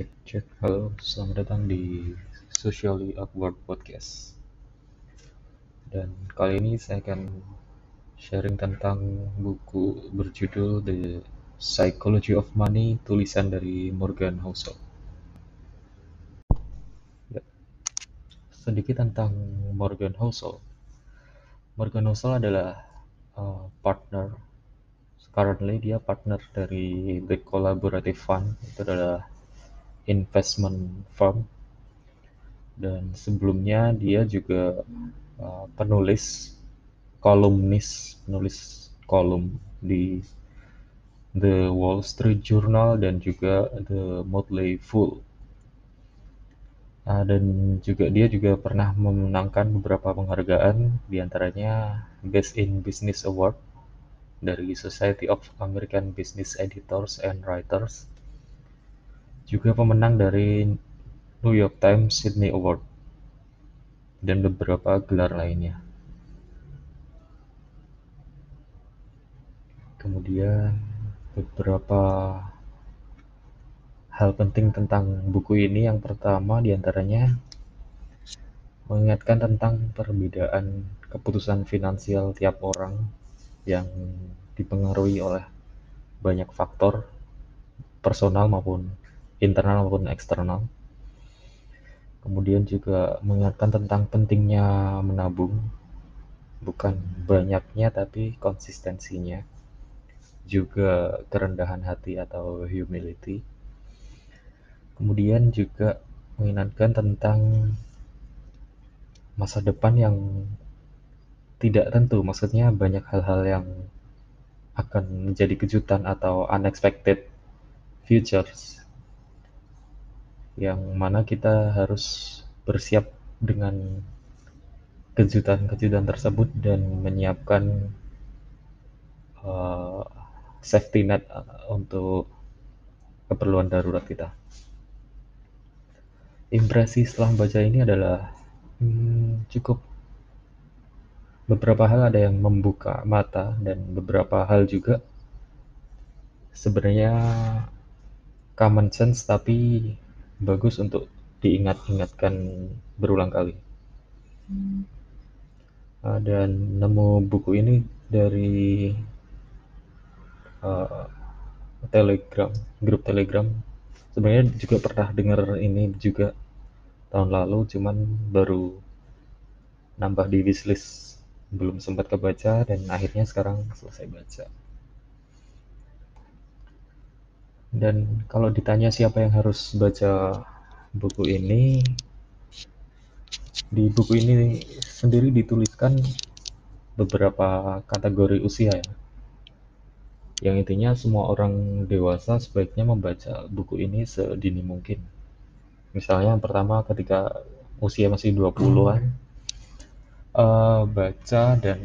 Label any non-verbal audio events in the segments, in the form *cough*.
Cek cek, halo, selamat datang di Socially Awkward Podcast. Dan kali ini saya akan sharing tentang buku berjudul The Psychology of Money, tulisan dari Morgan Housel. Ya. Sedikit tentang Morgan Housel. Morgan Housel adalah uh, partner, currently dia partner dari The Collaborative Fund, itu adalah investment firm. Dan sebelumnya dia juga uh, penulis kolumnis penulis kolom di The Wall Street Journal dan juga The Motley Fool. Uh, dan juga dia juga pernah memenangkan beberapa penghargaan di antaranya Best in Business Award dari Society of American Business Editors and Writers juga pemenang dari New York Times Sydney Award dan beberapa gelar lainnya. Kemudian beberapa hal penting tentang buku ini yang pertama di antaranya mengingatkan tentang perbedaan keputusan finansial tiap orang yang dipengaruhi oleh banyak faktor personal maupun internal maupun eksternal. Kemudian juga mengingatkan tentang pentingnya menabung, bukan banyaknya tapi konsistensinya. Juga kerendahan hati atau humility. Kemudian juga mengingatkan tentang masa depan yang tidak tentu, maksudnya banyak hal-hal yang akan menjadi kejutan atau unexpected futures yang mana kita harus bersiap dengan kejutan-kejutan tersebut dan menyiapkan uh, safety net uh, untuk keperluan darurat kita. Impresi setelah membaca ini adalah hmm, cukup beberapa hal ada yang membuka mata dan beberapa hal juga sebenarnya common sense tapi bagus untuk diingat-ingatkan berulang kali. Uh, dan nemu buku ini dari uh, Telegram, grup Telegram. Sebenarnya juga pernah dengar ini juga tahun lalu, cuman baru nambah di wishlist, belum sempat kebaca dan akhirnya sekarang selesai baca. Dan kalau ditanya siapa yang harus baca buku ini, di buku ini sendiri dituliskan beberapa kategori usia ya. Yang intinya semua orang dewasa sebaiknya membaca buku ini sedini mungkin. Misalnya yang pertama ketika usia masih 20-an, uh, eh, baca dan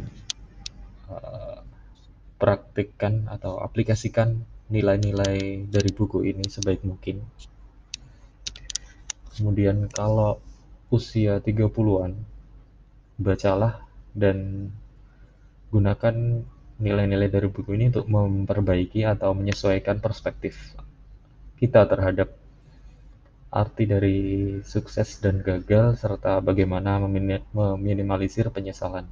uh, praktikkan atau aplikasikan nilai-nilai dari buku ini sebaik mungkin. Kemudian kalau usia 30-an, bacalah dan gunakan nilai-nilai dari buku ini untuk memperbaiki atau menyesuaikan perspektif kita terhadap arti dari sukses dan gagal serta bagaimana meminimalisir penyesalan.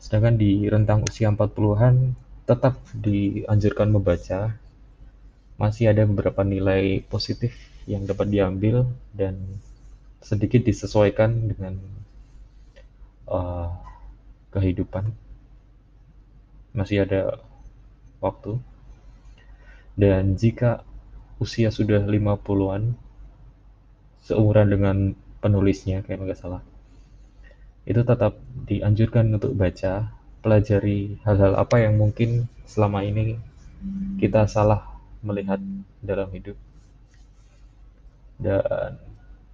Sedangkan di rentang usia 40-an tetap dianjurkan membaca. Masih ada beberapa nilai positif yang dapat diambil dan sedikit disesuaikan dengan uh, kehidupan. Masih ada waktu. Dan jika usia sudah 50-an, seumuran dengan penulisnya, kayak nggak salah, itu tetap dianjurkan untuk baca pelajari hal-hal apa yang mungkin selama ini kita salah melihat dalam hidup. Dan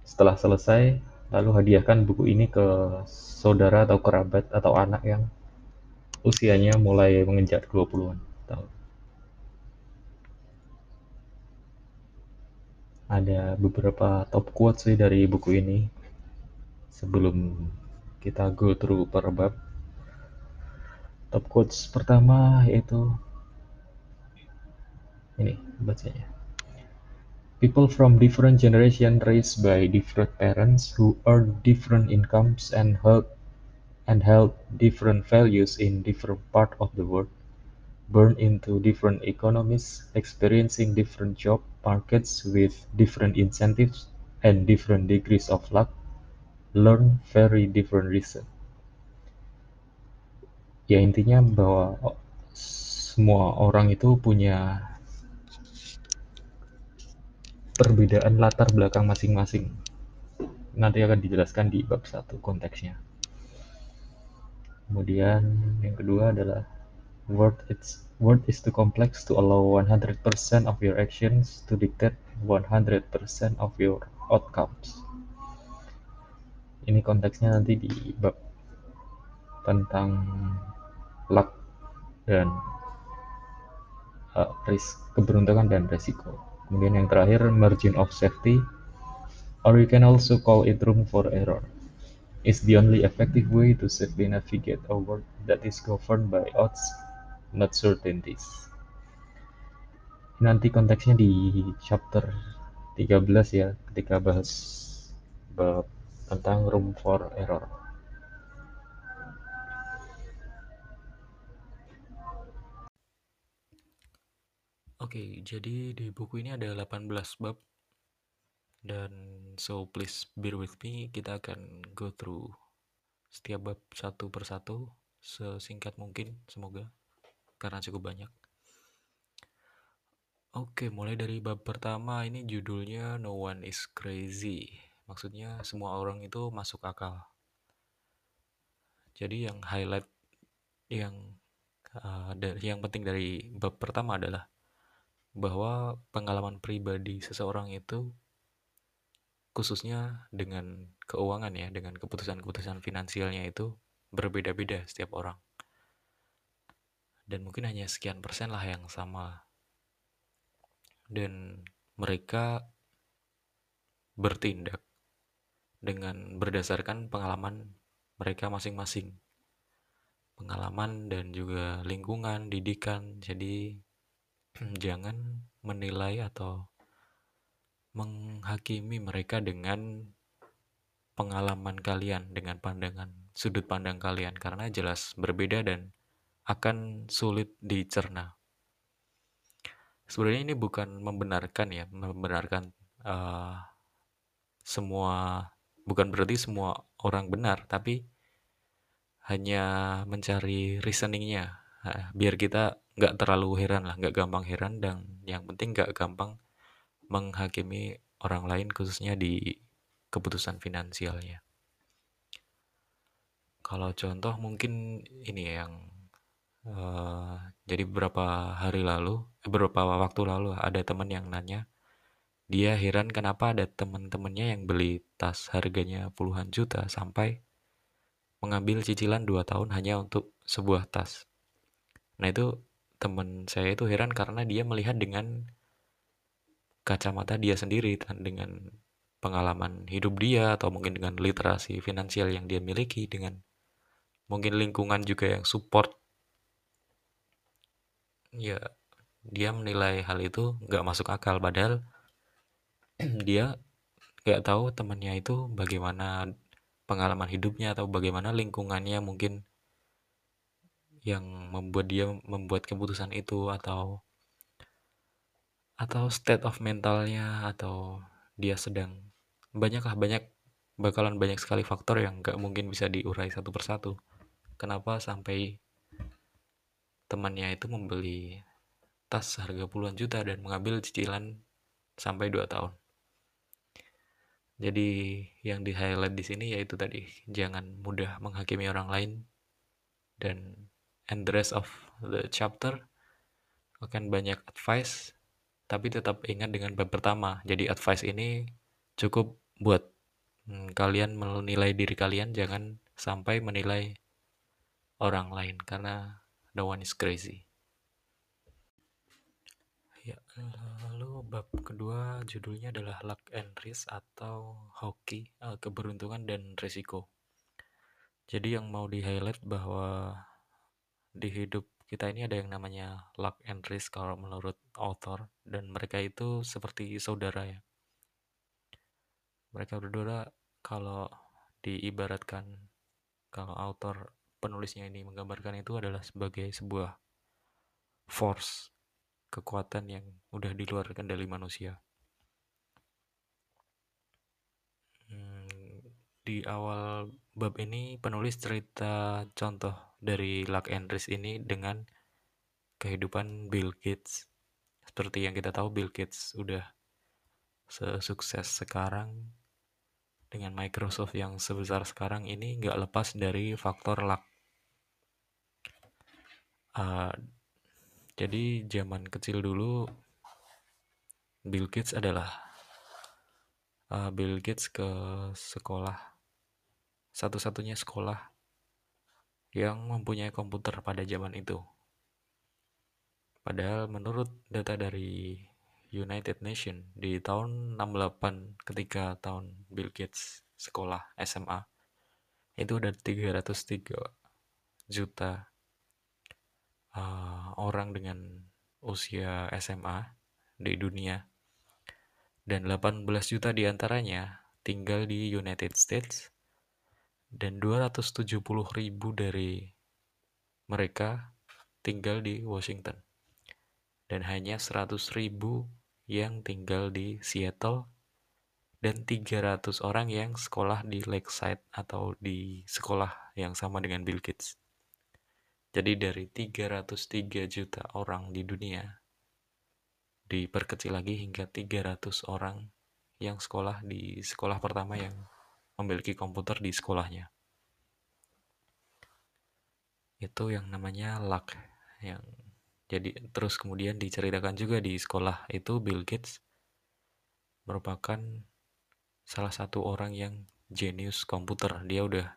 setelah selesai, lalu hadiahkan buku ini ke saudara atau kerabat atau anak yang usianya mulai menginjak 20-an tahun. Ada beberapa top quotes sih dari buku ini sebelum kita go through per bab top quotes pertama yaitu ini bacanya People from different generations raised by different parents who earned different incomes and held and held different values in different parts of the world, born into different economies, experiencing different job markets with different incentives and different degrees of luck, learn very different reason. Ya intinya bahwa semua orang itu punya perbedaan latar belakang masing-masing. Nanti akan dijelaskan di bab satu konteksnya. Kemudian yang kedua adalah word it's word is too complex to allow 100% of your actions to dictate 100% of your outcomes. Ini konteksnya nanti di bab tentang luck dan uh, risk keberuntungan dan resiko. Kemudian yang terakhir margin of safety or you can also call it room for error is the only effective way to safely navigate a world that is governed by odds, not certainties. Nanti konteksnya di chapter 13 ya, ketika bahas bab tentang room for error. Oke, jadi di buku ini ada 18 bab. Dan so please bear with me kita akan go through setiap bab satu persatu sesingkat mungkin semoga karena cukup banyak. Oke mulai dari bab pertama ini judulnya no one is crazy. Maksudnya semua orang itu masuk akal. Jadi yang highlight yang uh, yang penting dari bab pertama adalah bahwa pengalaman pribadi seseorang itu khususnya dengan keuangan ya, dengan keputusan-keputusan finansialnya itu berbeda-beda setiap orang. Dan mungkin hanya sekian persen lah yang sama. Dan mereka bertindak dengan berdasarkan pengalaman mereka masing-masing. Pengalaman dan juga lingkungan, didikan. Jadi *clears throat* jangan menilai atau menghakimi mereka dengan pengalaman kalian, dengan pandangan sudut pandang kalian karena jelas berbeda dan akan sulit dicerna. Sebenarnya ini bukan membenarkan ya, membenarkan uh, semua bukan berarti semua orang benar, tapi hanya mencari reasoningnya uh, biar kita nggak terlalu heran lah, nggak gampang heran dan yang penting nggak gampang menghakimi orang lain khususnya di keputusan finansialnya. Kalau contoh mungkin ini yang uh, jadi beberapa hari lalu, eh, beberapa waktu lalu ada teman yang nanya, dia heran kenapa ada teman-temannya yang beli tas harganya puluhan juta sampai mengambil cicilan 2 tahun hanya untuk sebuah tas. Nah itu teman saya itu heran karena dia melihat dengan kacamata dia sendiri dengan pengalaman hidup dia atau mungkin dengan literasi finansial yang dia miliki dengan mungkin lingkungan juga yang support. Ya dia menilai hal itu nggak masuk akal padahal *clears throat* dia nggak tahu temannya itu bagaimana pengalaman hidupnya atau bagaimana lingkungannya mungkin yang membuat dia membuat keputusan itu atau atau state of mentalnya atau dia sedang banyaklah banyak bakalan banyak sekali faktor yang gak mungkin bisa diurai satu persatu. Kenapa sampai temannya itu membeli tas harga puluhan juta dan mengambil cicilan sampai 2 tahun? Jadi yang di highlight di sini yaitu tadi jangan mudah menghakimi orang lain dan and the rest of the chapter akan banyak advice tapi tetap ingat dengan bab pertama. Jadi advice ini cukup buat hmm, kalian menilai diri kalian, jangan sampai menilai orang lain karena no one is crazy. Ya, lalu bab kedua judulnya adalah luck and risk atau hoki, uh, keberuntungan dan resiko. Jadi yang mau di highlight bahwa di hidup kita ini ada yang namanya luck and risk kalau menurut author dan mereka itu seperti saudara ya. Mereka berdua kalau diibaratkan kalau author penulisnya ini menggambarkan itu adalah sebagai sebuah force kekuatan yang udah di luar kendali manusia. Hmm, di awal bab ini penulis cerita contoh dari luck and risk ini dengan kehidupan Bill Gates. Seperti yang kita tahu Bill Gates udah sesukses sekarang dengan Microsoft yang sebesar sekarang ini nggak lepas dari faktor luck. Uh, jadi zaman kecil dulu Bill Gates adalah uh, Bill Gates ke sekolah satu-satunya sekolah yang mempunyai komputer pada zaman itu. Padahal menurut data dari United Nation di tahun 68 ketika tahun Bill Gates sekolah SMA itu ada 303 juta uh, orang dengan usia SMA di dunia dan 18 juta di antaranya tinggal di United States dan 270 ribu dari mereka tinggal di Washington dan hanya 100 ribu yang tinggal di Seattle dan 300 orang yang sekolah di Lakeside atau di sekolah yang sama dengan Bill Gates. Jadi dari 303 juta orang di dunia diperkecil lagi hingga 300 orang yang sekolah di sekolah pertama yang memiliki komputer di sekolahnya. Itu yang namanya luck yang jadi terus kemudian diceritakan juga di sekolah itu Bill Gates merupakan salah satu orang yang jenius komputer. Dia udah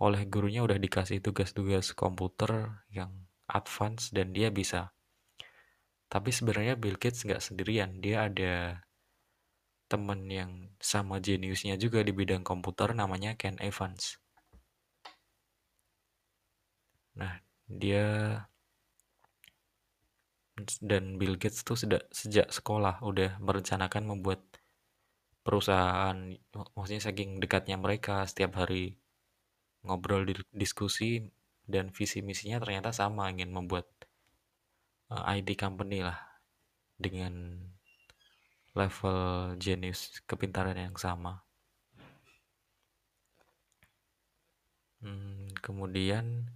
oleh gurunya udah dikasih tugas-tugas komputer yang advance dan dia bisa. Tapi sebenarnya Bill Gates nggak sendirian. Dia ada temen yang sama jeniusnya juga di bidang komputer namanya Ken Evans. Nah, dia dan Bill Gates tuh sudah sejak sekolah udah merencanakan membuat perusahaan maksudnya saking dekatnya mereka setiap hari ngobrol di diskusi dan visi misinya ternyata sama ingin membuat uh, eh, IT company lah dengan level genius kepintaran yang sama. Hmm, kemudian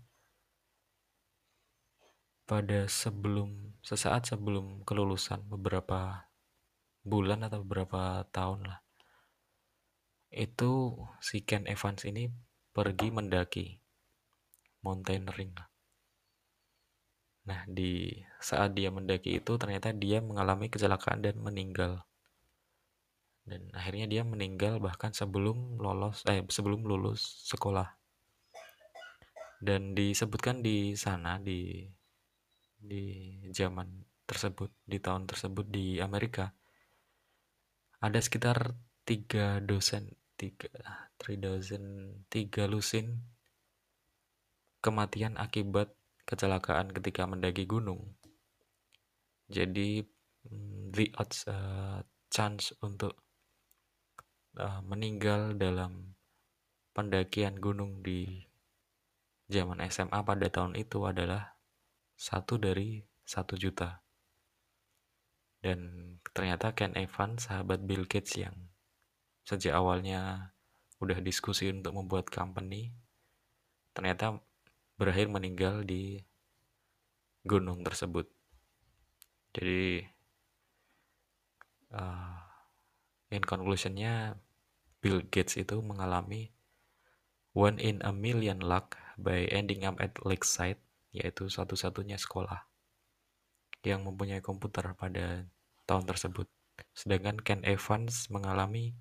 pada sebelum sesaat sebelum kelulusan beberapa bulan atau beberapa tahun lah itu si Ken Evans ini pergi mendaki mountaineering Nah, di saat dia mendaki itu ternyata dia mengalami kecelakaan dan meninggal. Dan akhirnya dia meninggal bahkan sebelum lolos eh sebelum lulus sekolah. Dan disebutkan di sana di di zaman tersebut, di tahun tersebut di Amerika, ada sekitar tiga dosen, tiga, three dozen, tiga lusin kematian akibat kecelakaan ketika mendaki gunung. Jadi mm, the odds uh, chance untuk uh, meninggal dalam pendakian gunung di zaman SMA pada tahun itu adalah satu dari satu juta. Dan ternyata Ken Evans, sahabat Bill Gates yang sejak awalnya udah diskusi untuk membuat company, ternyata berakhir meninggal di gunung tersebut. Jadi, uh, in conclusionnya, Bill Gates itu mengalami one in a million luck by ending up at lakeside yaitu satu-satunya sekolah yang mempunyai komputer pada tahun tersebut. Sedangkan Ken Evans mengalami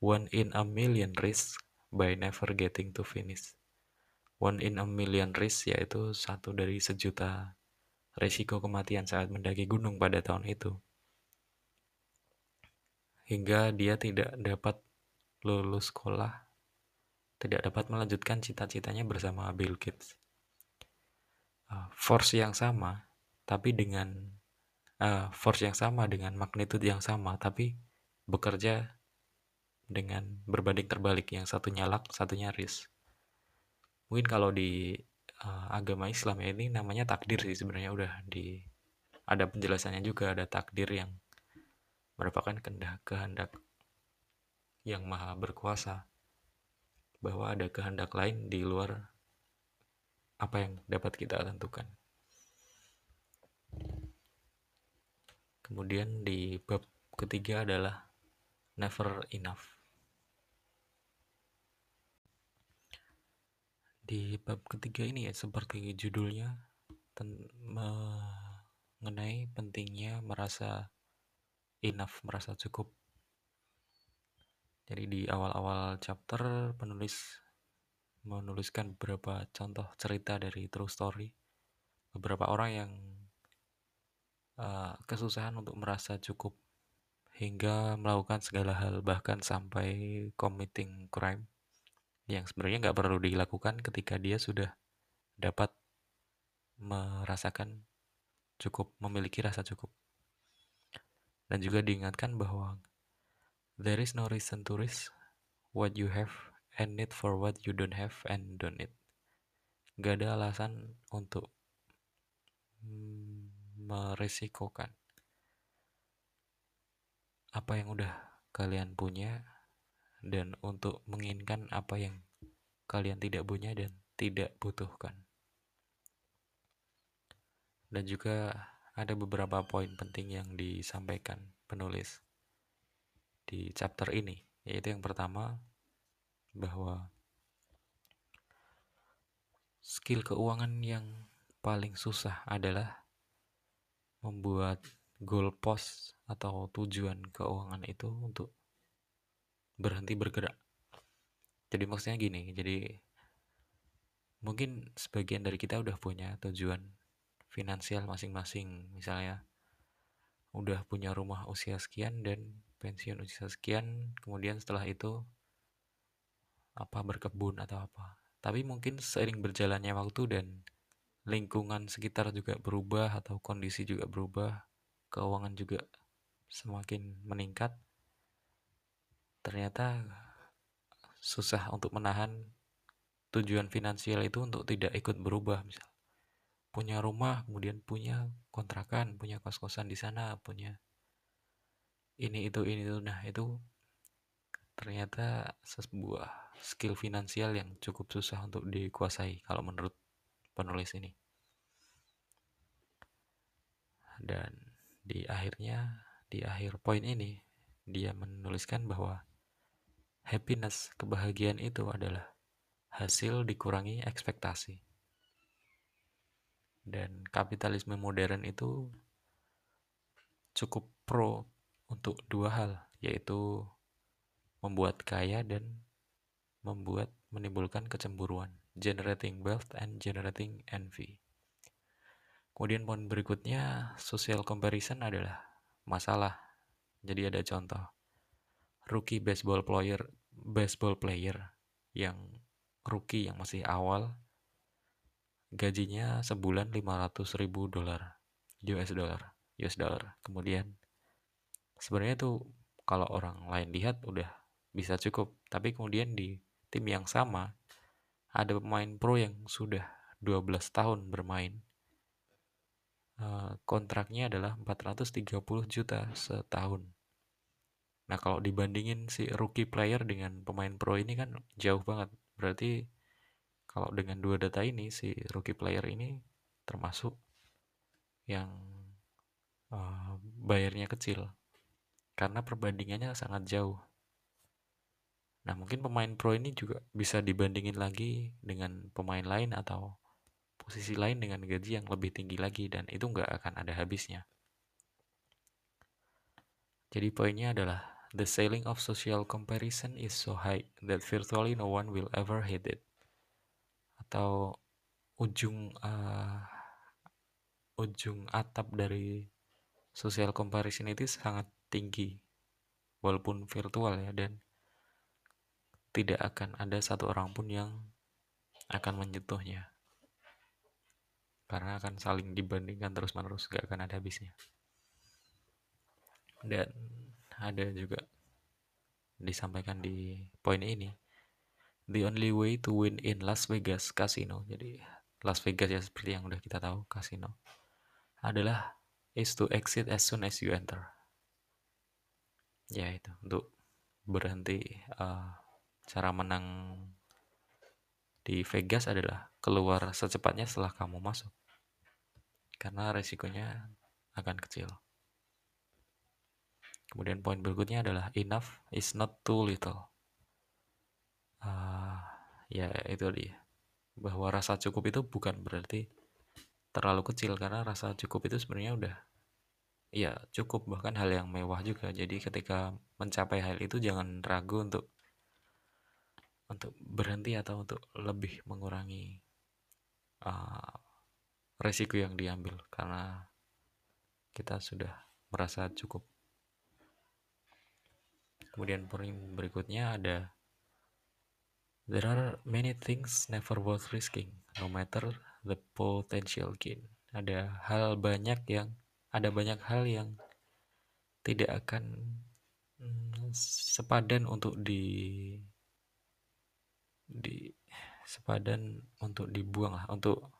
one in a million risk by never getting to finish. One in a million risk yaitu satu dari sejuta resiko kematian saat mendaki gunung pada tahun itu. Hingga dia tidak dapat lulus sekolah, tidak dapat melanjutkan cita-citanya bersama Bill Gates. Uh, force yang sama tapi dengan uh, force yang sama dengan magnitude yang sama tapi bekerja dengan berbanding terbalik yang satunya luck satunya risk. Mungkin kalau di uh, agama Islam ya ini namanya takdir sih sebenarnya udah di ada penjelasannya juga ada takdir yang merupakan kehendak yang maha berkuasa bahwa ada kehendak lain di luar apa yang dapat kita tentukan. Kemudian di bab ketiga adalah never enough. Di bab ketiga ini ya seperti judulnya mengenai pentingnya merasa enough, merasa cukup jadi di awal-awal chapter penulis menuliskan beberapa contoh cerita dari true story. Beberapa orang yang uh, kesusahan untuk merasa cukup hingga melakukan segala hal bahkan sampai committing crime yang sebenarnya nggak perlu dilakukan ketika dia sudah dapat merasakan cukup memiliki rasa cukup. Dan juga diingatkan bahwa There is no reason to risk what you have and need for what you don't have and don't need. Gak ada alasan untuk meresikokan apa yang udah kalian punya dan untuk menginginkan apa yang kalian tidak punya dan tidak butuhkan. Dan juga ada beberapa poin penting yang disampaikan penulis di chapter ini, yaitu yang pertama bahwa skill keuangan yang paling susah adalah membuat goal post atau tujuan keuangan itu untuk berhenti bergerak. Jadi maksudnya gini, jadi mungkin sebagian dari kita udah punya tujuan finansial masing-masing, misalnya udah punya rumah usia sekian dan pensiun usia sekian kemudian setelah itu apa berkebun atau apa. Tapi mungkin seiring berjalannya waktu dan lingkungan sekitar juga berubah atau kondisi juga berubah keuangan juga semakin meningkat ternyata susah untuk menahan tujuan finansial itu untuk tidak ikut berubah misal. Punya rumah kemudian punya kontrakan punya kos-kosan di sana punya ini itu ini itu. Nah itu ternyata sebuah skill finansial yang cukup susah untuk dikuasai kalau menurut penulis ini. Dan di akhirnya di akhir poin ini dia menuliskan bahwa happiness kebahagiaan itu adalah hasil dikurangi ekspektasi. Dan kapitalisme modern itu cukup pro untuk dua hal, yaitu membuat kaya dan membuat menimbulkan kecemburuan, generating wealth and generating envy. Kemudian poin berikutnya, social comparison adalah masalah. Jadi ada contoh, rookie baseball player, baseball player yang rookie yang masih awal, gajinya sebulan 500 ribu dolar, US dollar, US dollar. Kemudian sebenarnya tuh kalau orang lain lihat udah bisa cukup. Tapi kemudian di tim yang sama ada pemain pro yang sudah 12 tahun bermain. Eh, kontraknya adalah 430 juta setahun. Nah kalau dibandingin si rookie player dengan pemain pro ini kan jauh banget. Berarti kalau dengan dua data ini si rookie player ini termasuk yang uh, bayarnya kecil karena perbandingannya sangat jauh. Nah, mungkin pemain pro ini juga bisa dibandingin lagi dengan pemain lain atau posisi lain dengan gaji yang lebih tinggi lagi dan itu nggak akan ada habisnya. Jadi poinnya adalah the ceiling of social comparison is so high that virtually no one will ever hit it. Atau ujung uh, ujung atap dari social comparison itu sangat tinggi walaupun virtual ya dan tidak akan ada satu orang pun yang akan menyentuhnya. Karena akan saling dibandingkan terus-menerus gak akan ada habisnya. Dan ada juga disampaikan di poin ini the only way to win in Las Vegas Casino jadi Las Vegas ya seperti yang udah kita tahu kasino adalah is to exit as soon as you enter. Ya itu. Untuk berhenti uh, cara menang di Vegas adalah keluar secepatnya setelah kamu masuk. Karena resikonya akan kecil. Kemudian poin berikutnya adalah enough is not too little. Uh, ya itu dia. Bahwa rasa cukup itu bukan berarti terlalu kecil karena rasa cukup itu sebenarnya udah ya cukup bahkan hal yang mewah juga. Jadi ketika mencapai hal itu jangan ragu untuk untuk berhenti atau untuk lebih mengurangi uh, resiko yang diambil karena kita sudah merasa cukup. Kemudian poin berikutnya ada there are many things never worth risking no matter the potential gain. Ada hal banyak yang ada banyak hal yang tidak akan hmm, sepadan untuk di di sepadan untuk dibuang lah untuk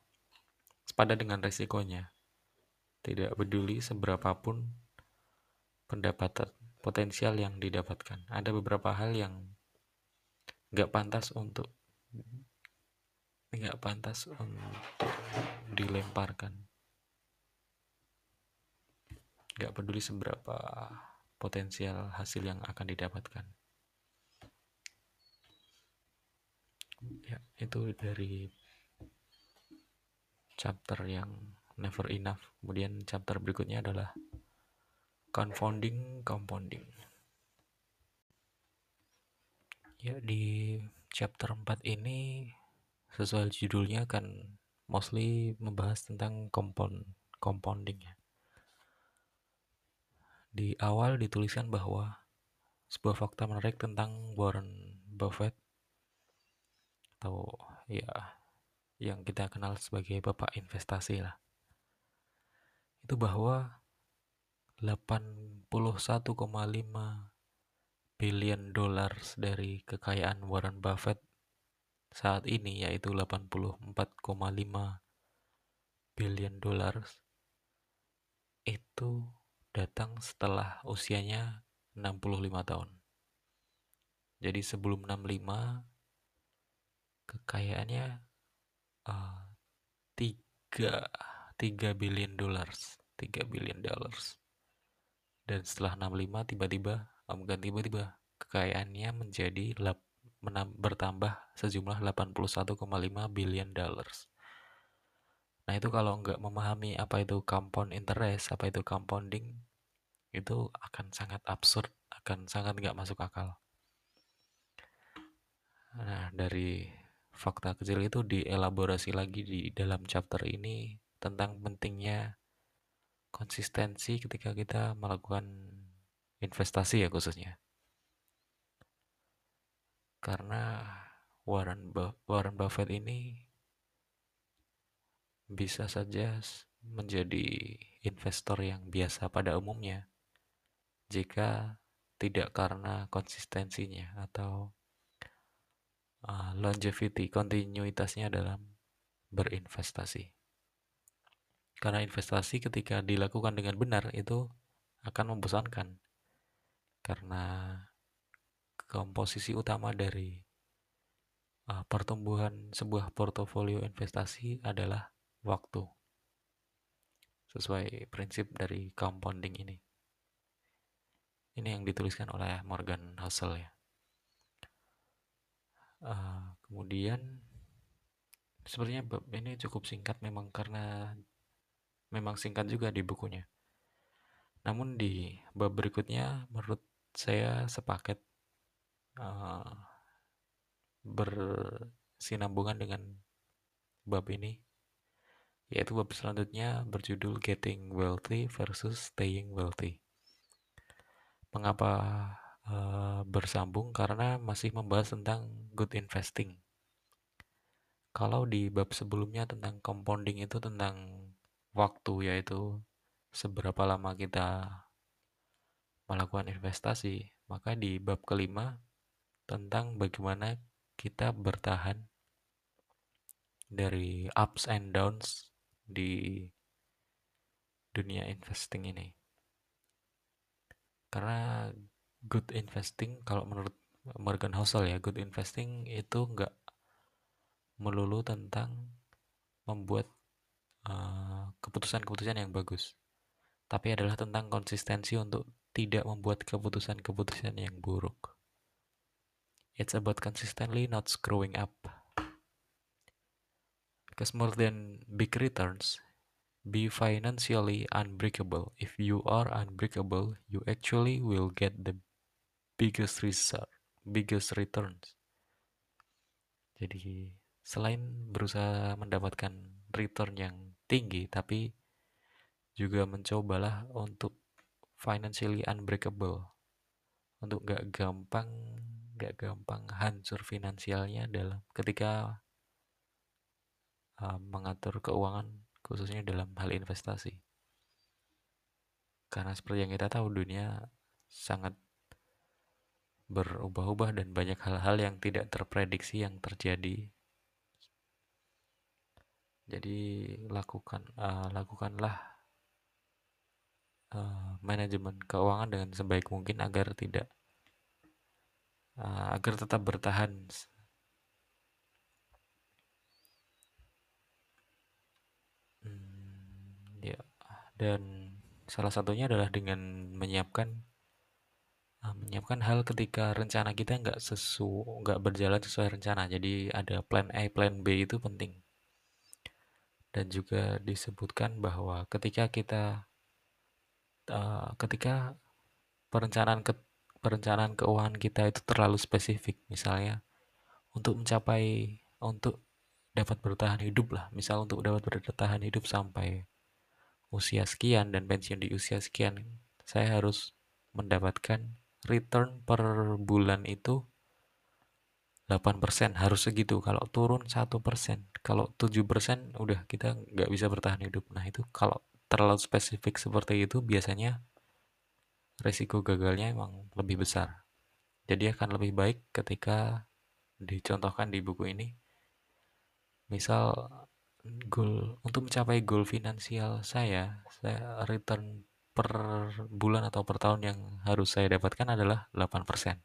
sepadan dengan resikonya. Tidak peduli seberapapun pendapatan potensial yang didapatkan. Ada beberapa hal yang nggak pantas untuk nggak pantas untuk dilemparkan. Nggak peduli seberapa potensial hasil yang akan didapatkan. Ya itu dari chapter yang never enough. Kemudian chapter berikutnya adalah confounding compounding. Ya di chapter 4 ini sesuai judulnya kan mostly membahas tentang compound compounding ya. Di awal dituliskan bahwa sebuah fakta menarik tentang Warren Buffett atau ya yang kita kenal sebagai bapak investasi lah. Itu bahwa 81,5 billion dollars dari kekayaan Warren Buffett saat ini yaitu 84,5 billion dollars itu datang setelah usianya 65 tahun. Jadi sebelum 65 kekayaannya uh, 3 3 billion dollars, 3 billion dollars. Dan setelah 65 tiba-tiba uh, bukan tiba-tiba kekayaannya menjadi lap, menam, bertambah sejumlah 81,5 billion dollars. Nah itu kalau nggak memahami apa itu compound interest, apa itu compounding, itu akan sangat absurd, akan sangat nggak masuk akal. Nah dari fakta kecil itu dielaborasi lagi di dalam chapter ini tentang pentingnya konsistensi ketika kita melakukan investasi ya khususnya. Karena Warren, Warren Buffett ini bisa saja menjadi investor yang biasa pada umumnya jika tidak karena konsistensinya atau uh, longevity, kontinuitasnya dalam berinvestasi. Karena investasi ketika dilakukan dengan benar itu akan membosankan. Karena komposisi utama dari uh, pertumbuhan sebuah portofolio investasi adalah waktu sesuai prinsip dari compounding ini. Ini yang dituliskan oleh Morgan Housel ya. Uh, kemudian sepertinya ini cukup singkat memang karena memang singkat juga di bukunya. Namun di bab berikutnya menurut saya sepaket uh, bersinambungan dengan bab ini yaitu bab selanjutnya berjudul Getting Wealthy versus Staying Wealthy. Mengapa uh, bersambung? Karena masih membahas tentang good investing. Kalau di bab sebelumnya tentang compounding itu tentang waktu yaitu seberapa lama kita melakukan investasi, maka di bab kelima tentang bagaimana kita bertahan dari ups and downs di dunia investing ini. Karena good investing kalau menurut Morgan Housel ya, good investing itu nggak melulu tentang membuat uh, keputusan-keputusan uh, yang bagus, tapi adalah tentang konsistensi untuk tidak membuat keputusan-keputusan yang buruk. It's about consistently not screwing up. Because more than big returns, be financially unbreakable. If you are unbreakable, you actually will get the biggest result, biggest returns. Jadi selain berusaha mendapatkan return yang tinggi, tapi juga mencobalah untuk financially unbreakable, untuk gak gampang gak gampang hancur finansialnya dalam ketika uh, mengatur keuangan khususnya dalam hal investasi. Karena seperti yang kita tahu dunia sangat berubah-ubah dan banyak hal-hal yang tidak terprediksi yang terjadi. Jadi lakukan uh, lakukanlah uh, manajemen keuangan dengan sebaik mungkin agar tidak uh, agar tetap bertahan. Dan salah satunya adalah dengan menyiapkan uh, menyiapkan hal ketika rencana kita nggak sesu nggak berjalan sesuai rencana. Jadi ada plan A plan B itu penting. Dan juga disebutkan bahwa ketika kita uh, ketika perencanaan ke perencanaan keuangan kita itu terlalu spesifik misalnya untuk mencapai untuk dapat bertahan hidup lah. Misal untuk dapat bertahan hidup sampai usia sekian dan pensiun di usia sekian, saya harus mendapatkan return per bulan itu 8% harus segitu. Kalau turun 1% kalau 7% udah kita nggak bisa bertahan hidup. Nah itu kalau terlalu spesifik seperti itu biasanya resiko gagalnya emang lebih besar jadi akan lebih baik ketika dicontohkan di buku ini misal goal untuk mencapai goal finansial saya, saya return per bulan atau per tahun yang harus saya dapatkan adalah 8%.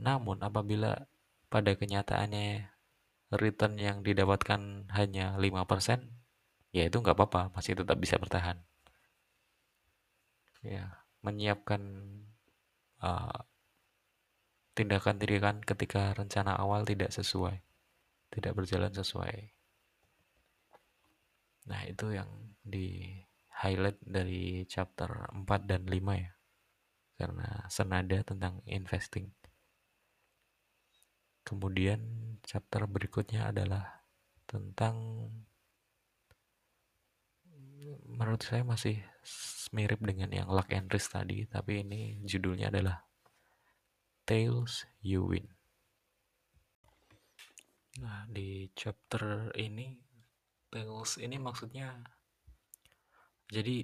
Namun apabila pada kenyataannya return yang didapatkan hanya 5%, ya itu nggak apa-apa, masih tetap bisa bertahan. Ya, menyiapkan uh, tindakan-tindakan ketika rencana awal tidak sesuai, tidak berjalan sesuai Nah, itu yang di highlight dari chapter 4 dan 5 ya. Karena senada tentang investing. Kemudian chapter berikutnya adalah tentang menurut saya masih mirip dengan yang luck and risk tadi, tapi ini judulnya adalah Tails You Win. Nah, di chapter ini Tails ini maksudnya jadi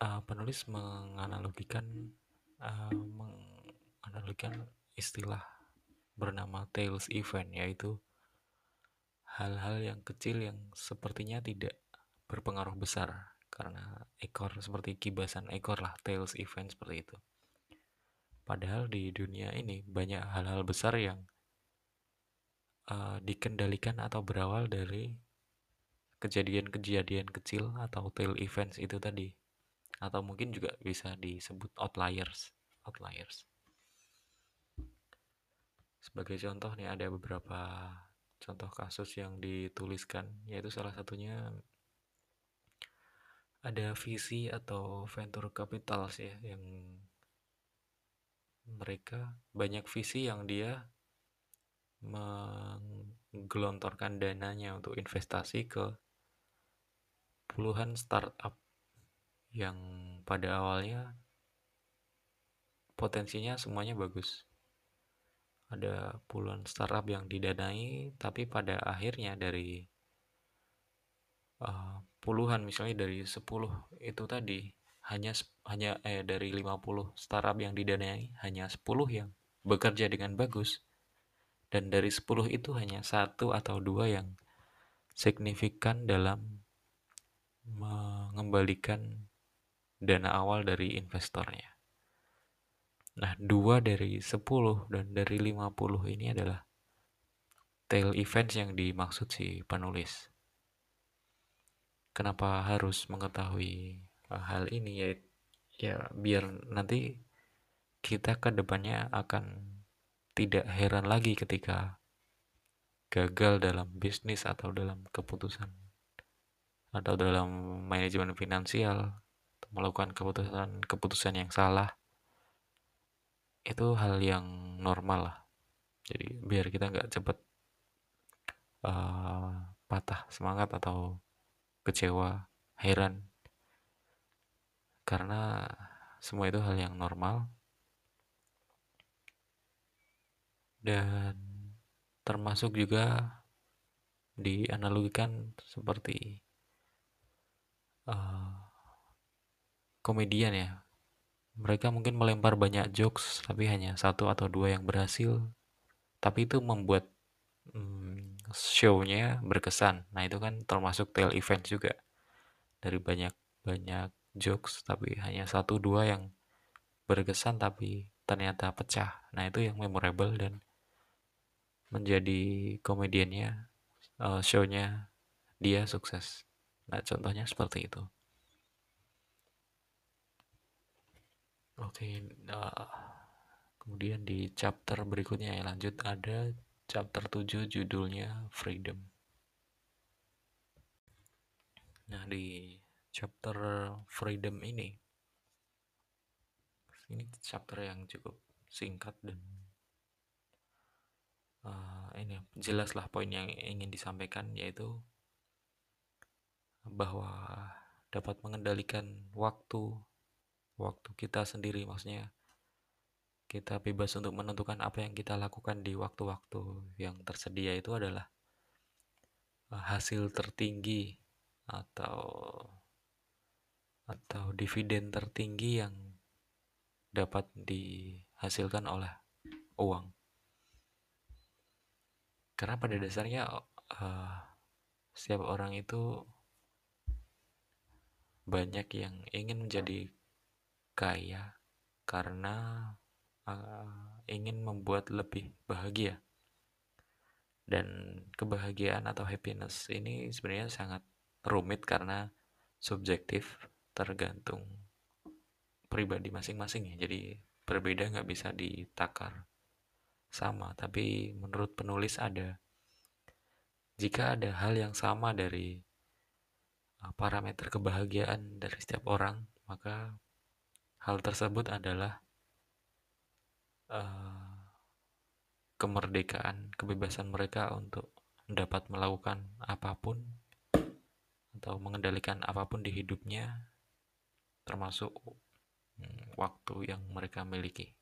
uh, penulis menganalogikan uh, menganalogikan istilah bernama tails event yaitu hal-hal yang kecil yang sepertinya tidak berpengaruh besar karena ekor seperti kibasan ekor lah tails event seperti itu. Padahal di dunia ini banyak hal-hal besar yang uh, dikendalikan atau berawal dari kejadian-kejadian kecil atau tail events itu tadi atau mungkin juga bisa disebut outliers outliers sebagai contoh nih ada beberapa contoh kasus yang dituliskan yaitu salah satunya ada visi atau venture capital sih ya yang mereka banyak visi yang dia menggelontorkan dananya untuk investasi ke puluhan startup yang pada awalnya potensinya semuanya bagus. ada puluhan startup yang didanai, tapi pada akhirnya dari uh, puluhan misalnya dari 10 itu tadi hanya hanya eh dari 50 startup yang didanai hanya 10 yang bekerja dengan bagus dan dari 10 itu hanya satu atau dua yang signifikan dalam mengembalikan dana awal dari investornya. Nah, dua dari 10 dan dari 50 ini adalah tail events yang dimaksud si penulis kenapa harus mengetahui hal ini ya ya biar nanti kita ke depannya akan tidak heran lagi ketika gagal dalam bisnis atau dalam keputusan atau dalam manajemen finansial melakukan keputusan-keputusan yang salah. Itu hal yang normal lah. Jadi biar kita nggak cepet uh, patah semangat atau kecewa, heran. Karena semua itu hal yang normal. Dan termasuk juga dianalogikan seperti uh, komedian ya. Mereka mungkin melempar banyak jokes, tapi hanya satu atau dua yang berhasil. Tapi itu membuat hmm, show-nya berkesan. Nah, itu kan termasuk tail event juga. Dari banyak-banyak jokes tapi hanya satu dua yang berkesan tapi ternyata pecah. Nah, itu yang memorable dan menjadi komediannya uh, show-nya dia sukses. Nah, contohnya seperti itu. Oke, okay, uh, kemudian di chapter berikutnya ya lanjut ada chapter 7 judulnya Freedom. Nah, di chapter Freedom ini ini chapter yang cukup singkat dan uh, ini jelaslah poin yang ingin disampaikan yaitu bahwa dapat mengendalikan waktu waktu kita sendiri maksudnya kita bebas untuk menentukan apa yang kita lakukan di waktu-waktu yang tersedia itu adalah eh, hasil tertinggi atau atau dividen tertinggi yang dapat dihasilkan oleh uang. Karena pada dasarnya uh, setiap orang itu banyak yang ingin menjadi kaya karena uh, ingin membuat lebih bahagia. Dan kebahagiaan atau happiness ini sebenarnya sangat rumit karena subjektif tergantung pribadi masing-masing ya. Jadi berbeda nggak bisa ditakar sama. Tapi menurut penulis ada jika ada hal yang sama dari uh, parameter kebahagiaan dari setiap orang maka hal tersebut adalah uh, kemerdekaan, kebebasan mereka untuk dapat melakukan apa pun atau mengendalikan apa pun di hidupnya, termasuk hmm, waktu yang mereka miliki.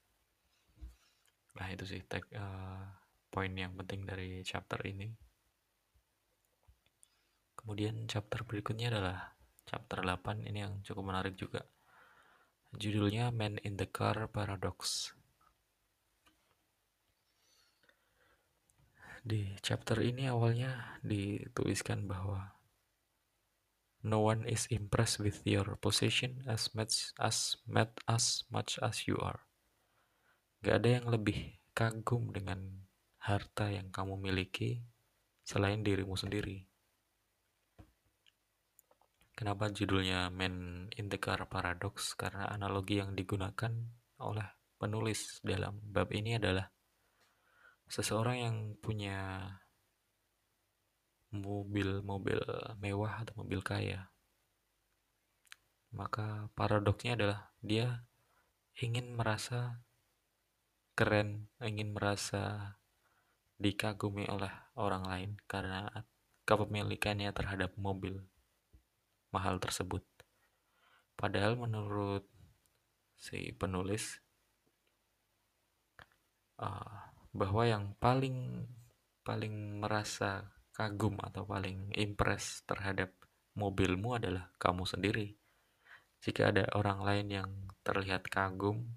Nah itu sih uh, poin yang penting dari chapter ini. Kemudian chapter berikutnya adalah chapter 8 ini yang cukup menarik juga. Judulnya Man in the Car Paradox. Di chapter ini awalnya dituliskan bahwa no one is impressed with your possession as much as met as much as you are. Gak ada yang lebih kagum dengan harta yang kamu miliki selain dirimu sendiri. Kenapa judulnya Man in the Car Paradox? Karena analogi yang digunakan oleh penulis dalam bab ini adalah seseorang yang punya mobil-mobil mewah atau mobil kaya maka paradoksnya adalah dia ingin merasa keren, ingin merasa dikagumi oleh orang lain karena kepemilikannya terhadap mobil mahal tersebut. Padahal menurut si penulis, uh, bahwa yang paling paling merasa kagum atau paling impress terhadap mobilmu adalah kamu sendiri. Jika ada orang lain yang terlihat kagum,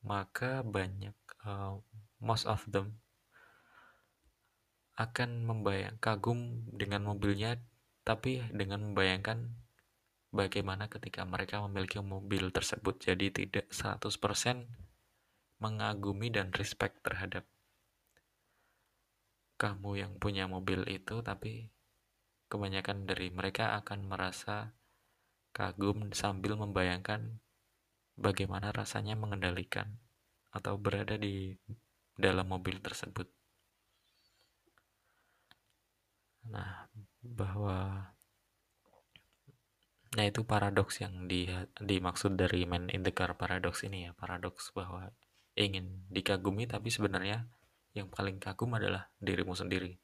maka banyak uh, most of them akan membayang kagum dengan mobilnya tapi dengan membayangkan bagaimana ketika mereka memiliki mobil tersebut jadi tidak 100% mengagumi dan respect terhadap kamu yang punya mobil itu tapi kebanyakan dari mereka akan merasa kagum sambil membayangkan bagaimana rasanya mengendalikan atau berada di dalam mobil tersebut. Nah, bahwa Nah, itu paradoks yang di, dimaksud dari man in the car paradox ini ya, paradoks bahwa ingin dikagumi tapi sebenarnya yang paling kagum adalah dirimu sendiri.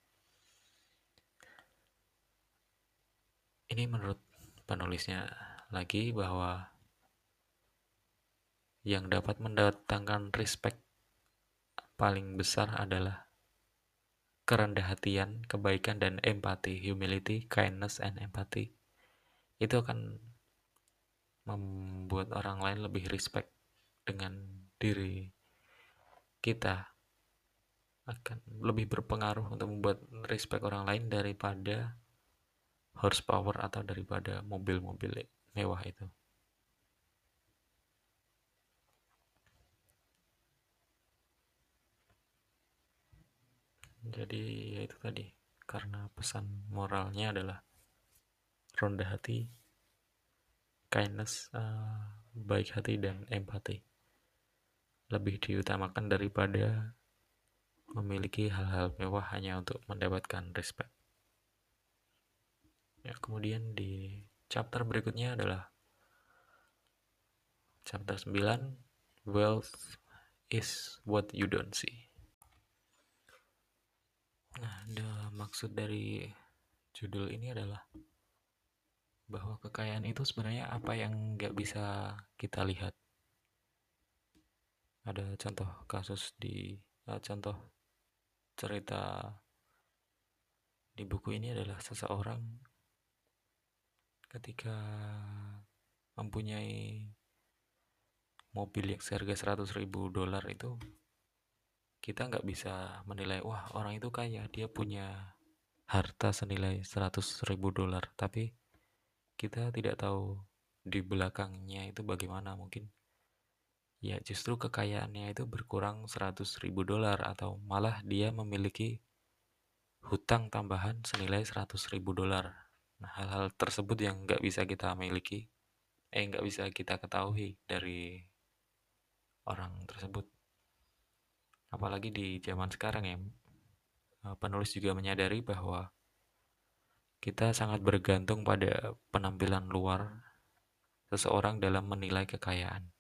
Ini menurut penulisnya lagi bahwa yang dapat mendatangkan respect paling besar adalah kerendah hatian, kebaikan, dan empati, humility, kindness, and empathy, itu akan membuat orang lain lebih respect dengan diri kita akan lebih berpengaruh untuk membuat respect orang lain daripada horsepower atau daripada mobil-mobil mewah itu. jadi ya itu tadi karena pesan moralnya adalah ronda hati kindness uh, baik hati dan empati lebih diutamakan daripada memiliki hal-hal mewah hanya untuk mendapatkan respect ya kemudian di chapter berikutnya adalah chapter 9 wealth is what you don't see Nah, the maksud dari judul ini adalah bahwa kekayaan itu sebenarnya apa yang nggak bisa kita lihat. Ada contoh kasus di uh, contoh cerita di buku ini adalah seseorang ketika mempunyai mobil yang seharga 100 ribu dolar itu kita nggak bisa menilai wah orang itu kaya dia punya harta senilai 100 ribu dolar. Tapi kita tidak tahu di belakangnya itu bagaimana. Mungkin ya justru kekayaannya itu berkurang 100 ribu dolar atau malah dia memiliki hutang tambahan senilai 100 ribu dolar. Nah hal-hal tersebut yang nggak bisa kita miliki eh nggak bisa kita ketahui dari orang tersebut. Apalagi di zaman sekarang ya eh, penulis juga menyadari bahwa kita sangat bergantung pada penampilan luar seseorang dalam menilai kekayaan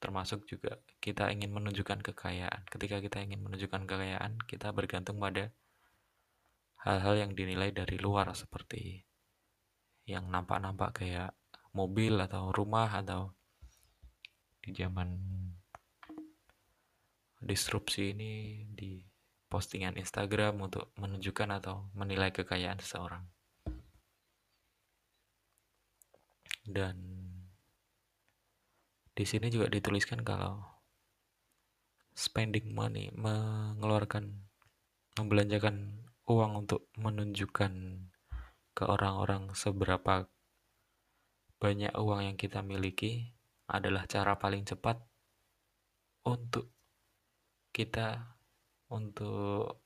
termasuk juga kita ingin menunjukkan kekayaan ketika kita ingin menunjukkan kekayaan kita bergantung pada hal-hal yang dinilai dari luar seperti yang nampak-nampak kayak mobil atau rumah atau di zaman disrupsi ini di postingan Instagram untuk menunjukkan atau menilai kekayaan seseorang. Dan di sini juga dituliskan kalau spending money mengeluarkan membelanjakan uang untuk menunjukkan ke orang-orang seberapa banyak uang yang kita miliki adalah cara paling cepat untuk kita untuk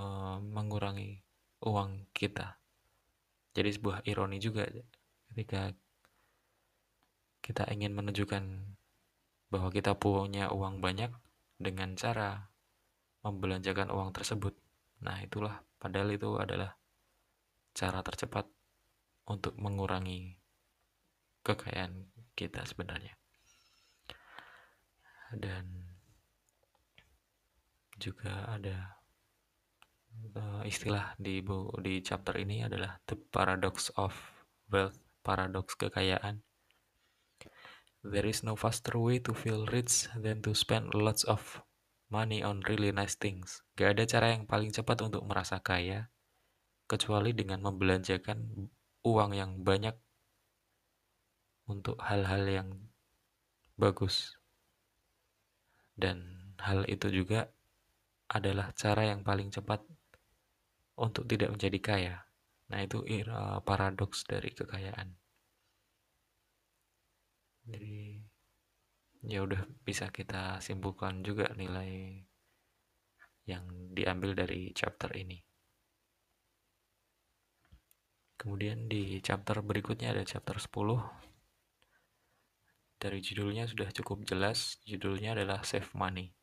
uh, mengurangi uang kita. Jadi sebuah ironi juga ketika kita ingin menunjukkan bahwa kita punya uang banyak dengan cara membelanjakan uang tersebut. Nah, itulah padahal itu adalah cara tercepat untuk mengurangi kekayaan kita sebenarnya. Dan juga ada uh, istilah di di chapter ini adalah the paradox of wealth, paradoks kekayaan. There is no faster way to feel rich than to spend lots of money on really nice things. Gak ada cara yang paling cepat untuk merasa kaya kecuali dengan membelanjakan uang yang banyak untuk hal-hal yang bagus. Dan hal itu juga adalah cara yang paling cepat untuk tidak menjadi kaya. Nah, itu paradoks dari kekayaan. Jadi ya udah bisa kita simpulkan juga nilai yang diambil dari chapter ini. Kemudian di chapter berikutnya ada chapter 10. Dari judulnya sudah cukup jelas, judulnya adalah save money.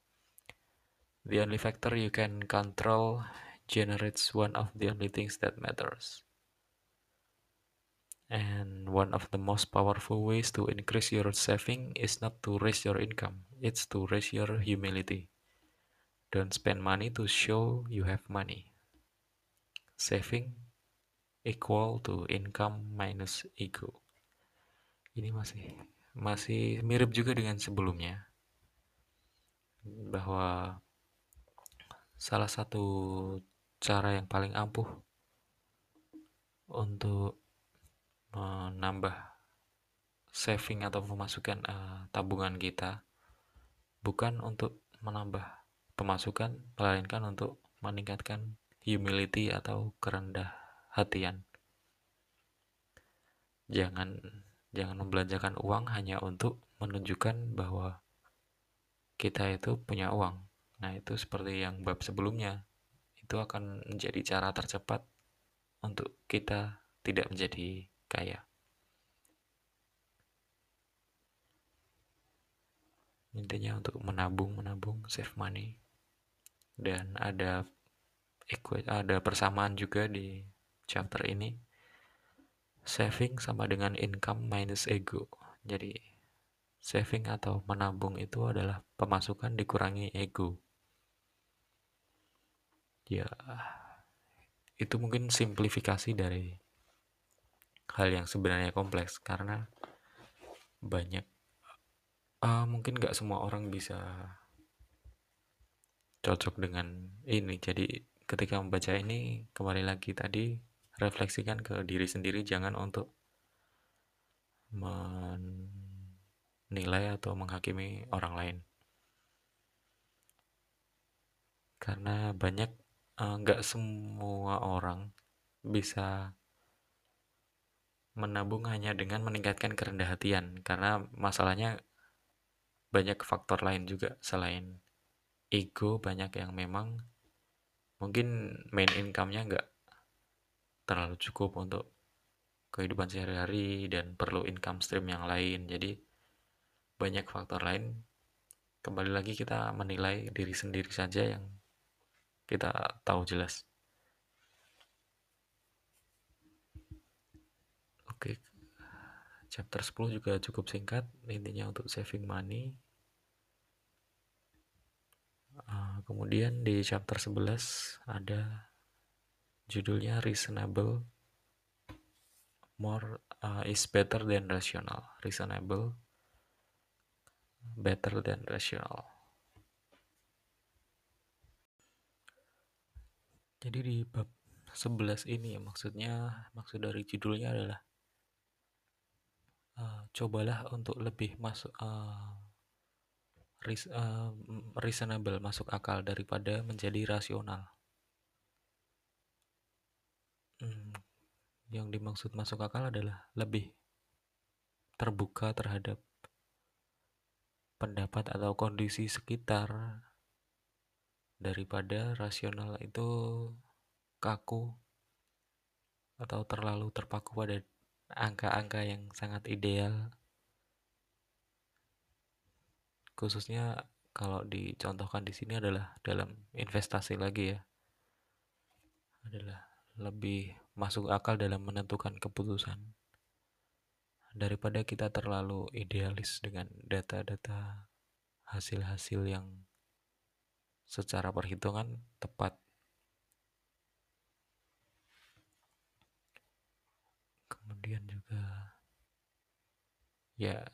The only factor you can control generates one of the only things that matters. And one of the most powerful ways to increase your saving is not to raise your income, it's to raise your humility. Don't spend money to show you have money. Saving equal to income minus ego. Ini masih masih mirip juga dengan sebelumnya bahwa salah satu cara yang paling ampuh untuk menambah saving atau memasukkan uh, tabungan kita bukan untuk menambah pemasukan melainkan untuk meningkatkan humility atau kerendah hatian. Jangan jangan membelanjakan uang hanya untuk menunjukkan bahwa kita itu punya uang. Nah itu seperti yang bab sebelumnya. Itu akan menjadi cara tercepat untuk kita tidak menjadi kaya. Intinya untuk menabung, menabung, save money. Dan ada ada persamaan juga di chapter ini. Saving sama dengan income minus ego. Jadi saving atau menabung itu adalah pemasukan dikurangi ego ya itu mungkin simplifikasi dari hal yang sebenarnya kompleks karena banyak uh, mungkin nggak semua orang bisa cocok dengan ini. Jadi ketika membaca ini kembali lagi tadi refleksikan ke diri sendiri jangan untuk menilai atau menghakimi orang lain. Karena banyak Eh, nggak uh, semua orang bisa menabung hanya dengan meningkatkan kerendah hatian karena masalahnya banyak faktor lain juga. Selain ego banyak yang memang mungkin main income-nya nggak terlalu cukup untuk kehidupan sehari-hari dan perlu income stream yang lain. Jadi banyak faktor lain. Kembali lagi kita menilai diri sendiri saja yang kita tahu jelas. Oke, chapter 10 juga cukup singkat, intinya untuk saving money. Uh, kemudian di chapter 11 ada judulnya reasonable more uh, is better than rational. Reasonable better than rational. Jadi di bab 11 ini ya maksudnya maksud dari judulnya adalah uh, cobalah untuk lebih masuk uh, uh, reasonable masuk akal daripada menjadi rasional. Hmm, yang dimaksud masuk akal adalah lebih terbuka terhadap pendapat atau kondisi sekitar daripada rasional itu kaku atau terlalu terpaku pada angka-angka yang sangat ideal khususnya kalau dicontohkan di sini adalah dalam investasi lagi ya adalah lebih masuk akal dalam menentukan keputusan daripada kita terlalu idealis dengan data-data hasil-hasil yang secara perhitungan tepat. Kemudian juga ya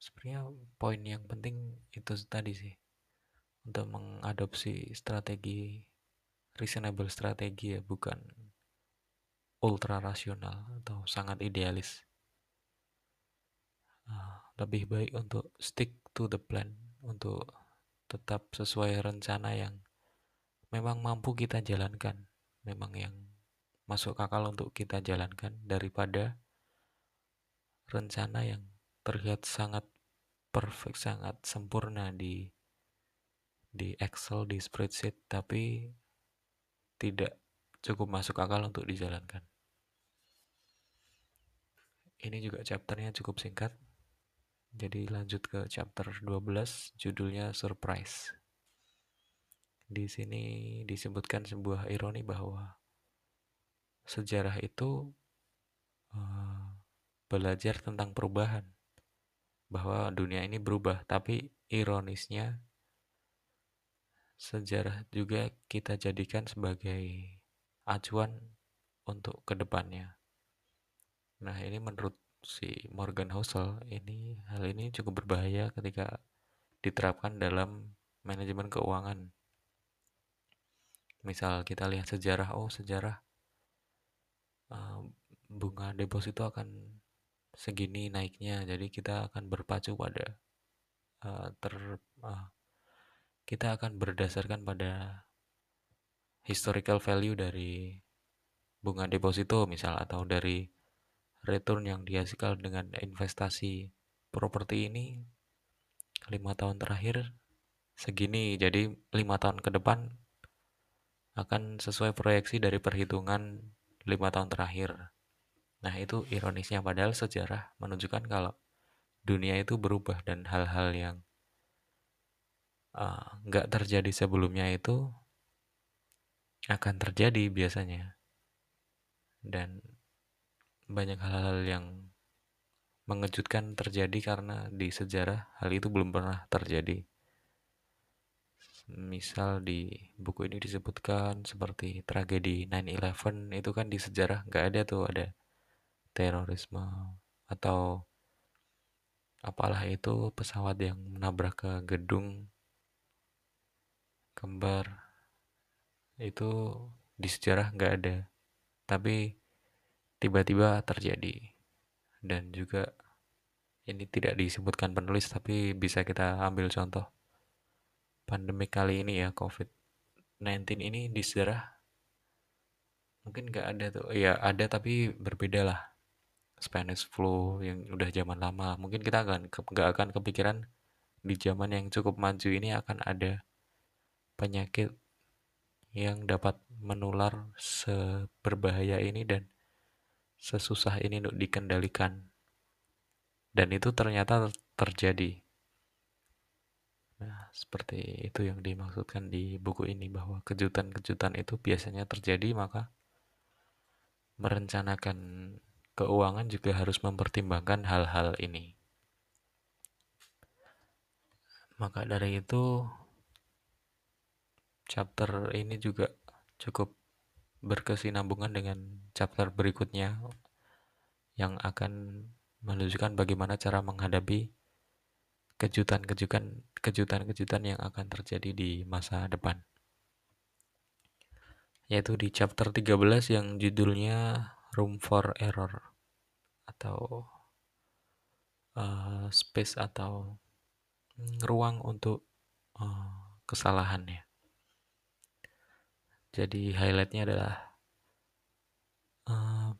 sebenarnya poin yang penting itu tadi sih untuk mengadopsi strategi reasonable strategi ya, bukan ultra rasional atau sangat idealis. Uh, lebih baik untuk stick to the plan, untuk tetap sesuai rencana yang memang mampu kita jalankan, memang yang masuk akal untuk kita jalankan daripada rencana yang terlihat sangat perfect, sangat sempurna di di Excel, di spreadsheet, tapi tidak cukup masuk akal untuk dijalankan. Ini juga chapternya cukup singkat. Jadi lanjut ke chapter 12, judulnya Surprise. Di sini disebutkan sebuah ironi bahwa sejarah itu uh, belajar tentang perubahan. Bahwa dunia ini berubah, tapi ironisnya sejarah juga kita jadikan sebagai acuan untuk ke depannya. Nah ini menurut si Morgan Housel ini hal ini cukup berbahaya ketika diterapkan dalam manajemen keuangan. Misal kita lihat sejarah, oh sejarah bunga deposito akan segini naiknya, jadi kita akan berpacu pada uh, ter uh, kita akan berdasarkan pada historical value dari bunga deposito misal atau dari return yang dihasilkan dengan investasi properti ini lima tahun terakhir segini. Jadi lima tahun ke depan akan sesuai proyeksi dari perhitungan lima tahun terakhir. Nah itu ironisnya padahal sejarah menunjukkan kalau dunia itu berubah dan hal-hal yang Eh, nggak uh, terjadi sebelumnya itu akan terjadi biasanya. Dan banyak hal-hal yang mengejutkan terjadi karena di sejarah hal itu belum pernah terjadi misal di buku ini disebutkan seperti tragedi 9-11 itu kan di sejarah nggak ada tuh ada terorisme atau apalah itu pesawat yang menabrak ke gedung kembar. Itu di sejarah nggak ada tapi tiba-tiba terjadi. Dan juga ini tidak disebutkan penulis tapi bisa kita ambil contoh pandemi kali ini ya COVID-19 ini di sejarah mungkin nggak ada tuh ya ada tapi berbeda lah Spanish flu yang udah zaman lama mungkin kita akan nggak akan kepikiran di zaman yang cukup maju ini akan ada penyakit yang dapat menular seberbahaya ini dan sesusah ini untuk dikendalikan. Dan itu ternyata terjadi. Nah, seperti itu yang dimaksudkan di buku ini bahwa kejutan-kejutan itu biasanya terjadi maka merencanakan keuangan juga harus mempertimbangkan hal-hal ini. Maka dari itu chapter ini juga cukup berkesinambungan dengan chapter berikutnya yang akan menunjukkan bagaimana cara menghadapi kejutan-kejutan kejutan-kejutan yang akan terjadi di masa depan. Yaitu di chapter 13 yang judulnya Room for Error atau uh, space atau ruang untuk uh, kesalahan ya. Jadi highlightnya adalah uh,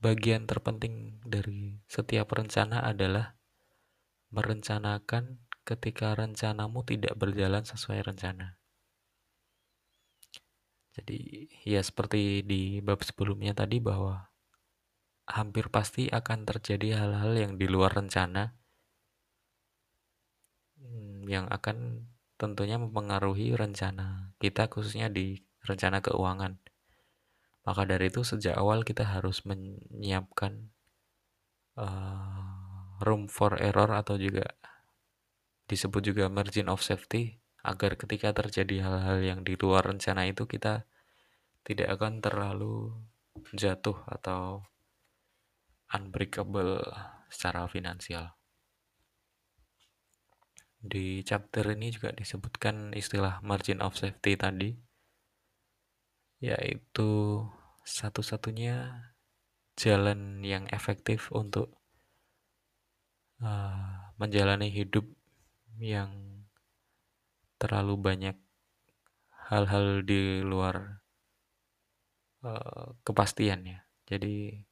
bagian terpenting dari setiap rencana adalah merencanakan ketika rencanamu tidak berjalan sesuai rencana. Jadi ya seperti di bab sebelumnya tadi bahwa hampir pasti akan terjadi hal-hal yang di luar rencana hmm, yang akan tentunya mempengaruhi rencana kita khususnya di rencana keuangan. Maka dari itu sejak awal kita harus menyiapkan uh, room for error atau juga disebut juga margin of safety agar ketika terjadi hal-hal yang di luar rencana itu kita tidak akan terlalu jatuh atau unbreakable secara finansial. di chapter ini juga disebutkan istilah margin of safety tadi, yaitu satu-satunya jalan yang efektif untuk uh, menjalani hidup yang terlalu banyak hal-hal di luar uh, kepastian ya. Jadi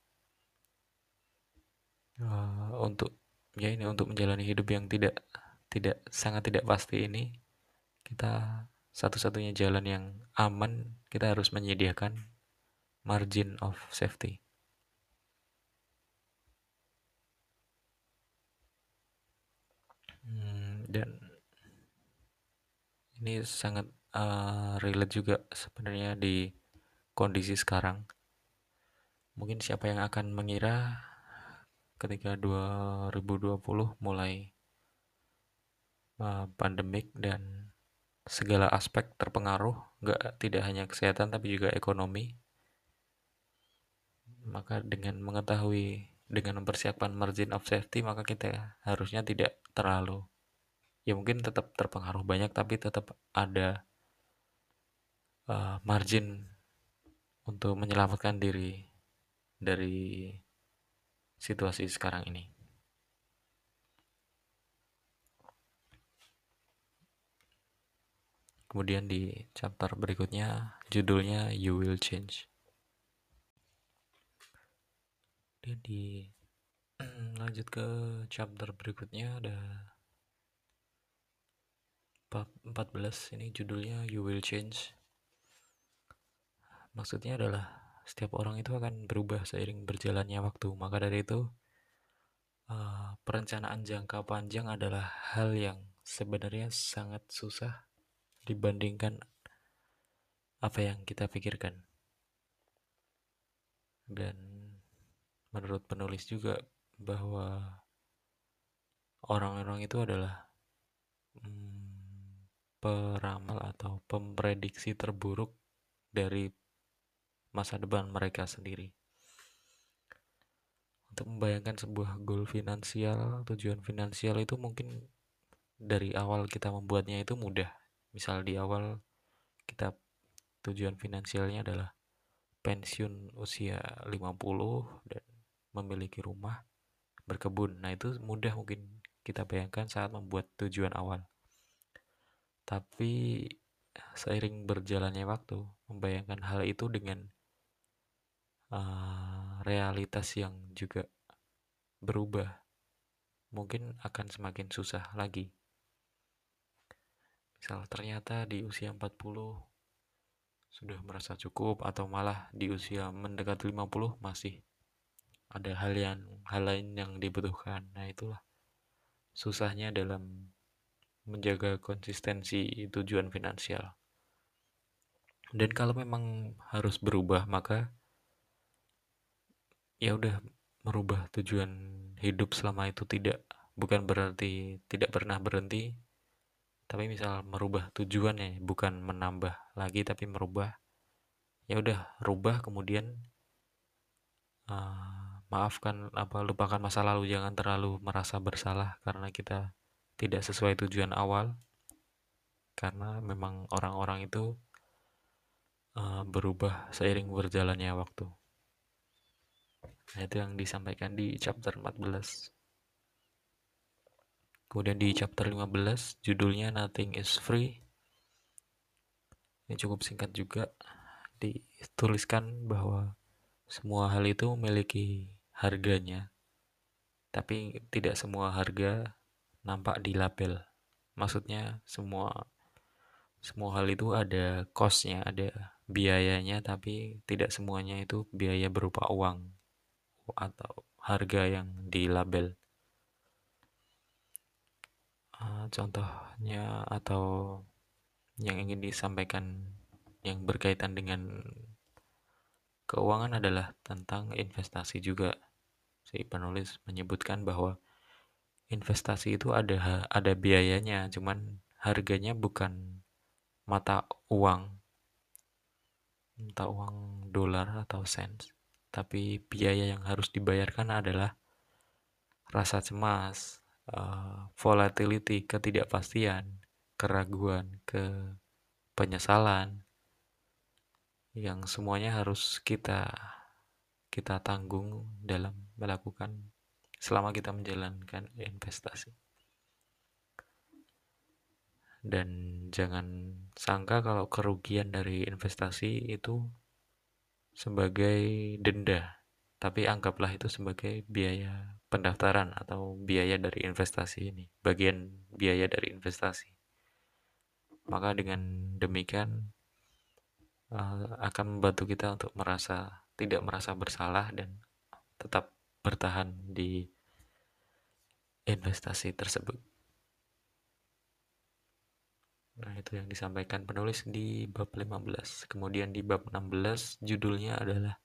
uh, untuk ya ini untuk menjalani hidup yang tidak tidak sangat tidak pasti ini kita satu-satunya jalan yang aman kita harus menyediakan margin of safety. Dan ini sangat uh, relate juga sebenarnya di kondisi sekarang. Mungkin siapa yang akan mengira ketika 2020 mulai uh, pandemik dan segala aspek terpengaruh, nggak tidak hanya kesehatan tapi juga ekonomi. Maka dengan mengetahui dengan mempersiapkan margin of safety maka kita harusnya tidak terlalu ya mungkin tetap terpengaruh banyak tapi tetap ada uh, margin untuk menyelamatkan diri dari situasi sekarang ini. Kemudian di chapter berikutnya judulnya You Will Change. Dan di *clears throat* lanjut ke chapter berikutnya ada 14 ini judulnya You Will Change. Maksudnya adalah setiap orang itu akan berubah seiring berjalannya waktu. Maka dari itu uh, perencanaan jangka panjang adalah hal yang sebenarnya sangat susah dibandingkan apa yang kita pikirkan. Dan menurut penulis juga bahwa orang-orang itu adalah hmm, peramal atau pemprediksi terburuk dari masa depan mereka sendiri. Untuk membayangkan sebuah goal finansial, tujuan finansial itu mungkin dari awal kita membuatnya itu mudah. Misal di awal kita tujuan finansialnya adalah pensiun usia 50 dan memiliki rumah berkebun. Nah itu mudah mungkin kita bayangkan saat membuat tujuan awal tapi seiring berjalannya waktu membayangkan hal itu dengan uh, realitas yang juga berubah mungkin akan semakin susah lagi Misal ternyata di usia 40 sudah merasa cukup atau malah di usia mendekati 50 masih ada hal yang hal lain yang dibutuhkan. Nah, itulah susahnya dalam menjaga konsistensi tujuan finansial. Dan kalau memang harus berubah, maka ya udah merubah tujuan hidup selama itu tidak bukan berarti tidak pernah berhenti tapi misal merubah tujuannya bukan menambah lagi tapi merubah ya udah rubah kemudian uh, maafkan apa lupakan masa lalu jangan terlalu merasa bersalah karena kita tidak sesuai tujuan awal karena memang orang-orang itu uh, berubah seiring berjalannya waktu nah itu yang disampaikan di chapter 14 Kemudian di chapter 15 judulnya Nothing is Free. Ini cukup singkat juga dituliskan bahwa semua hal itu memiliki harganya. Tapi tidak semua harga nampak di label. Maksudnya semua semua hal itu ada costnya, ada biayanya, tapi tidak semuanya itu biaya berupa uang atau harga yang di label. Eh, contohnya atau yang ingin disampaikan yang berkaitan dengan keuangan adalah tentang investasi juga. Si penulis menyebutkan bahwa investasi itu ada ada biayanya, cuman harganya bukan mata uang, mata uang dolar atau sen, tapi biaya yang harus dibayarkan adalah rasa cemas, uh, volatility, ketidakpastian, keraguan, ke penyesalan yang semuanya harus kita kita tanggung dalam melakukan selama kita menjalankan investasi. Dan jangan sangka kalau kerugian dari investasi itu sebagai denda, tapi anggaplah itu sebagai biaya pendaftaran atau biaya dari investasi ini, bagian biaya dari investasi. Maka dengan demikian uh, akan membantu kita untuk merasa tidak merasa bersalah dan tetap bertahan di investasi tersebut. Nah, itu yang disampaikan penulis di bab 15. Kemudian di bab 16 judulnya adalah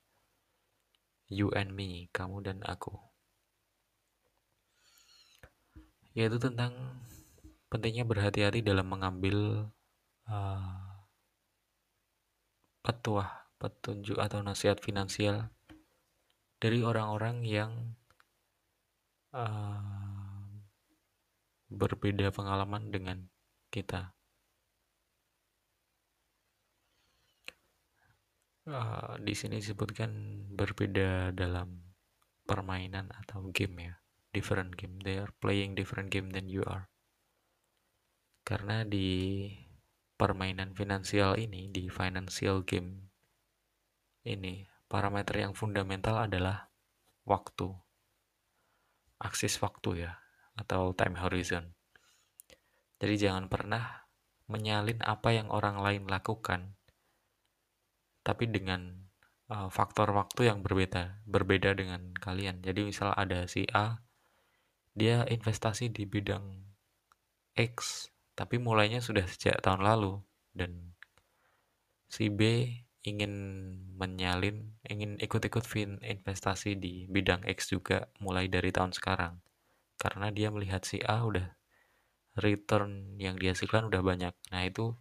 You and Me, kamu dan aku. Yaitu tentang pentingnya berhati-hati dalam mengambil uh, petuah, petunjuk atau nasihat finansial dari orang-orang yang uh, berbeda pengalaman dengan kita. Uh, di sini disebutkan berbeda dalam permainan atau game ya, different game. They are playing different game than you are. Karena di permainan finansial ini, di financial game ini, parameter yang fundamental adalah waktu aksis waktu ya atau time horizon. Jadi jangan pernah menyalin apa yang orang lain lakukan tapi dengan uh, faktor waktu yang berbeda, berbeda dengan kalian. Jadi misal ada si A dia investasi di bidang X tapi mulainya sudah sejak tahun lalu dan si B ingin menyalin, ingin ikut-ikut fin investasi di bidang X juga mulai dari tahun sekarang. Karena dia melihat si A udah return yang dihasilkan udah banyak. Nah, itu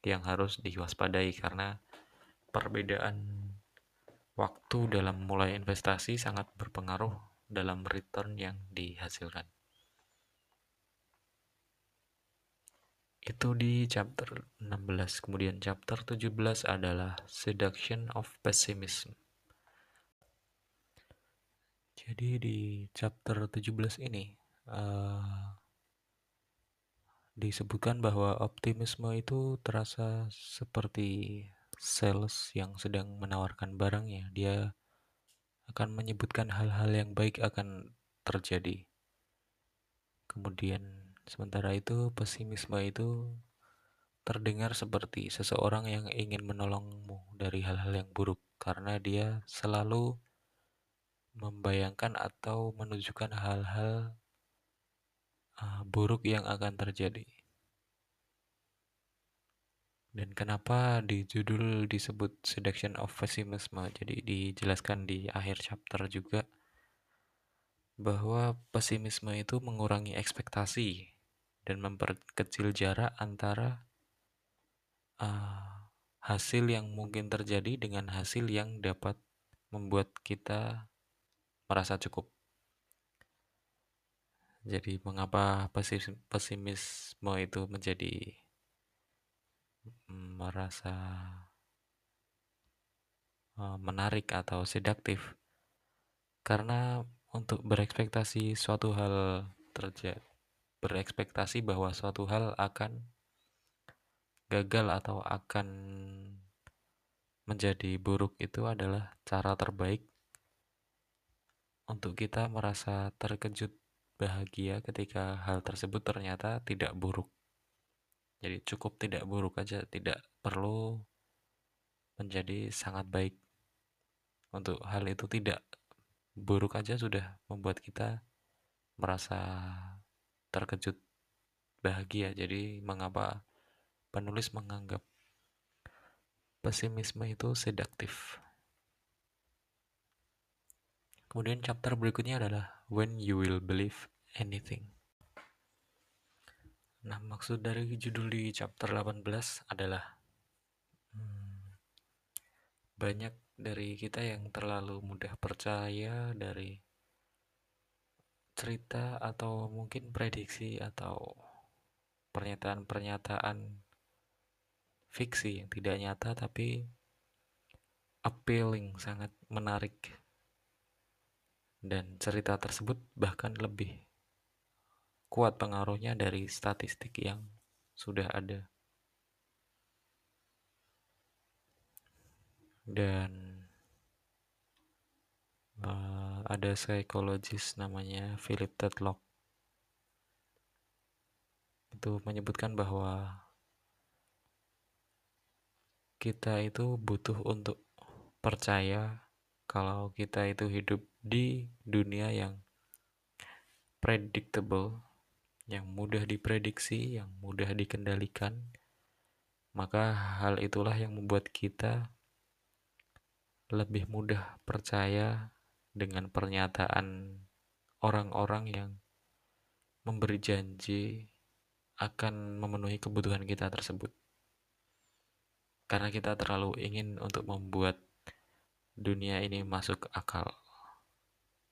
yang harus diwaspadai karena perbedaan waktu dalam mulai investasi sangat berpengaruh dalam return yang dihasilkan. Itu di chapter 16. Kemudian chapter 17 adalah Seduction of Pessimism. Jadi di chapter 17 ini uh, disebutkan bahwa optimisme itu terasa seperti sales yang sedang menawarkan barangnya. Dia akan menyebutkan hal-hal yang baik akan terjadi. Kemudian Sementara itu, pesimisme itu terdengar seperti seseorang yang ingin menolongmu dari hal-hal yang buruk karena dia selalu membayangkan atau menunjukkan hal-hal uh, buruk yang akan terjadi. Dan kenapa di judul disebut Seduction of Pessimism? Jadi dijelaskan di akhir chapter juga bahwa pesimisme itu mengurangi ekspektasi dan memperkecil jarak antara uh, hasil yang mungkin terjadi dengan hasil yang dapat membuat kita merasa cukup. Jadi mengapa pesimisme itu menjadi merasa uh, menarik atau sedaktif? Karena untuk berekspektasi suatu hal terjadi berekspektasi bahwa suatu hal akan gagal atau akan menjadi buruk itu adalah cara terbaik untuk kita merasa terkejut bahagia ketika hal tersebut ternyata tidak buruk. Jadi cukup tidak buruk aja, tidak perlu menjadi sangat baik. Untuk hal itu tidak buruk aja sudah membuat kita merasa terkejut bahagia. Jadi mengapa penulis menganggap pesimisme itu sedaktif? Kemudian chapter berikutnya adalah When You Will Believe Anything. Nah, maksud dari judul di chapter 18 adalah hmm, banyak dari kita yang terlalu mudah percaya dari cerita atau mungkin prediksi atau pernyataan-pernyataan fiksi yang tidak nyata tapi appealing, sangat menarik. Dan cerita tersebut bahkan lebih kuat pengaruhnya dari statistik yang sudah ada. Dan uh, ada psikologis namanya Philip Tetlock. Itu menyebutkan bahwa kita itu butuh untuk percaya kalau kita itu hidup di dunia yang predictable, yang mudah diprediksi, yang mudah dikendalikan, maka hal itulah yang membuat kita lebih mudah percaya dengan pernyataan orang-orang yang memberi janji akan memenuhi kebutuhan kita tersebut. Karena kita terlalu ingin untuk membuat dunia ini masuk akal.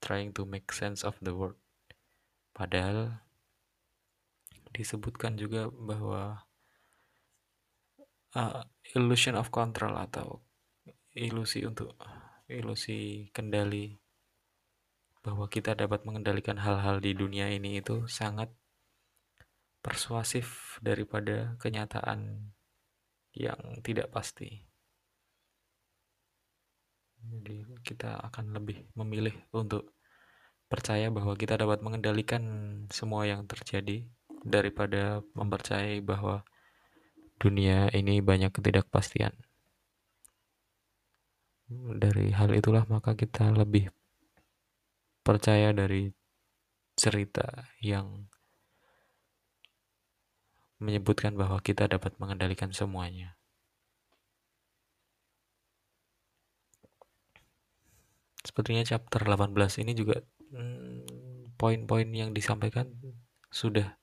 Trying to make sense of the world. Padahal disebutkan juga bahwa uh, illusion of control atau ilusi untuk ilusi kendali bahwa kita dapat mengendalikan hal-hal di dunia ini itu sangat persuasif daripada kenyataan yang tidak pasti. Jadi kita akan lebih memilih untuk percaya bahwa kita dapat mengendalikan semua yang terjadi daripada mempercayai bahwa dunia ini banyak ketidakpastian. Dari hal itulah maka kita lebih percaya dari cerita yang menyebutkan bahwa kita dapat mengendalikan semuanya. Sepertinya chapter 18 ini juga hmm, poin-poin yang disampaikan sudah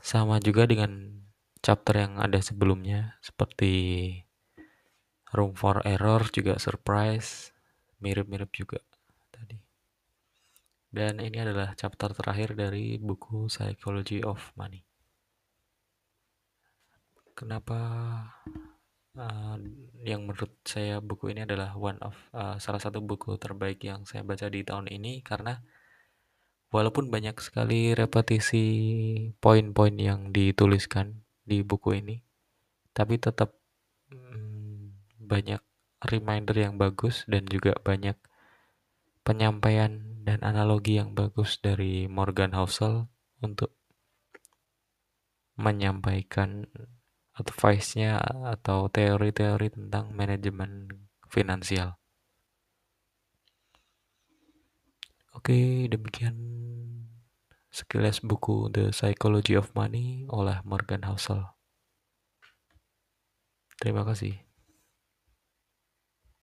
sama juga dengan chapter yang ada sebelumnya seperti room for error juga surprise mirip-mirip juga dan ini adalah chapter terakhir dari buku Psychology of Money. Kenapa uh, yang menurut saya buku ini adalah one of uh, salah satu buku terbaik yang saya baca di tahun ini? Karena walaupun banyak sekali repetisi poin-poin yang dituliskan di buku ini tapi tetap hmm, banyak reminder yang bagus dan juga banyak penyampaian dan analogi yang bagus dari Morgan Housel untuk menyampaikan advice-nya atau teori-teori tentang manajemen finansial. Oke, demikian sekilas buku The Psychology of Money oleh Morgan Housel. Terima kasih.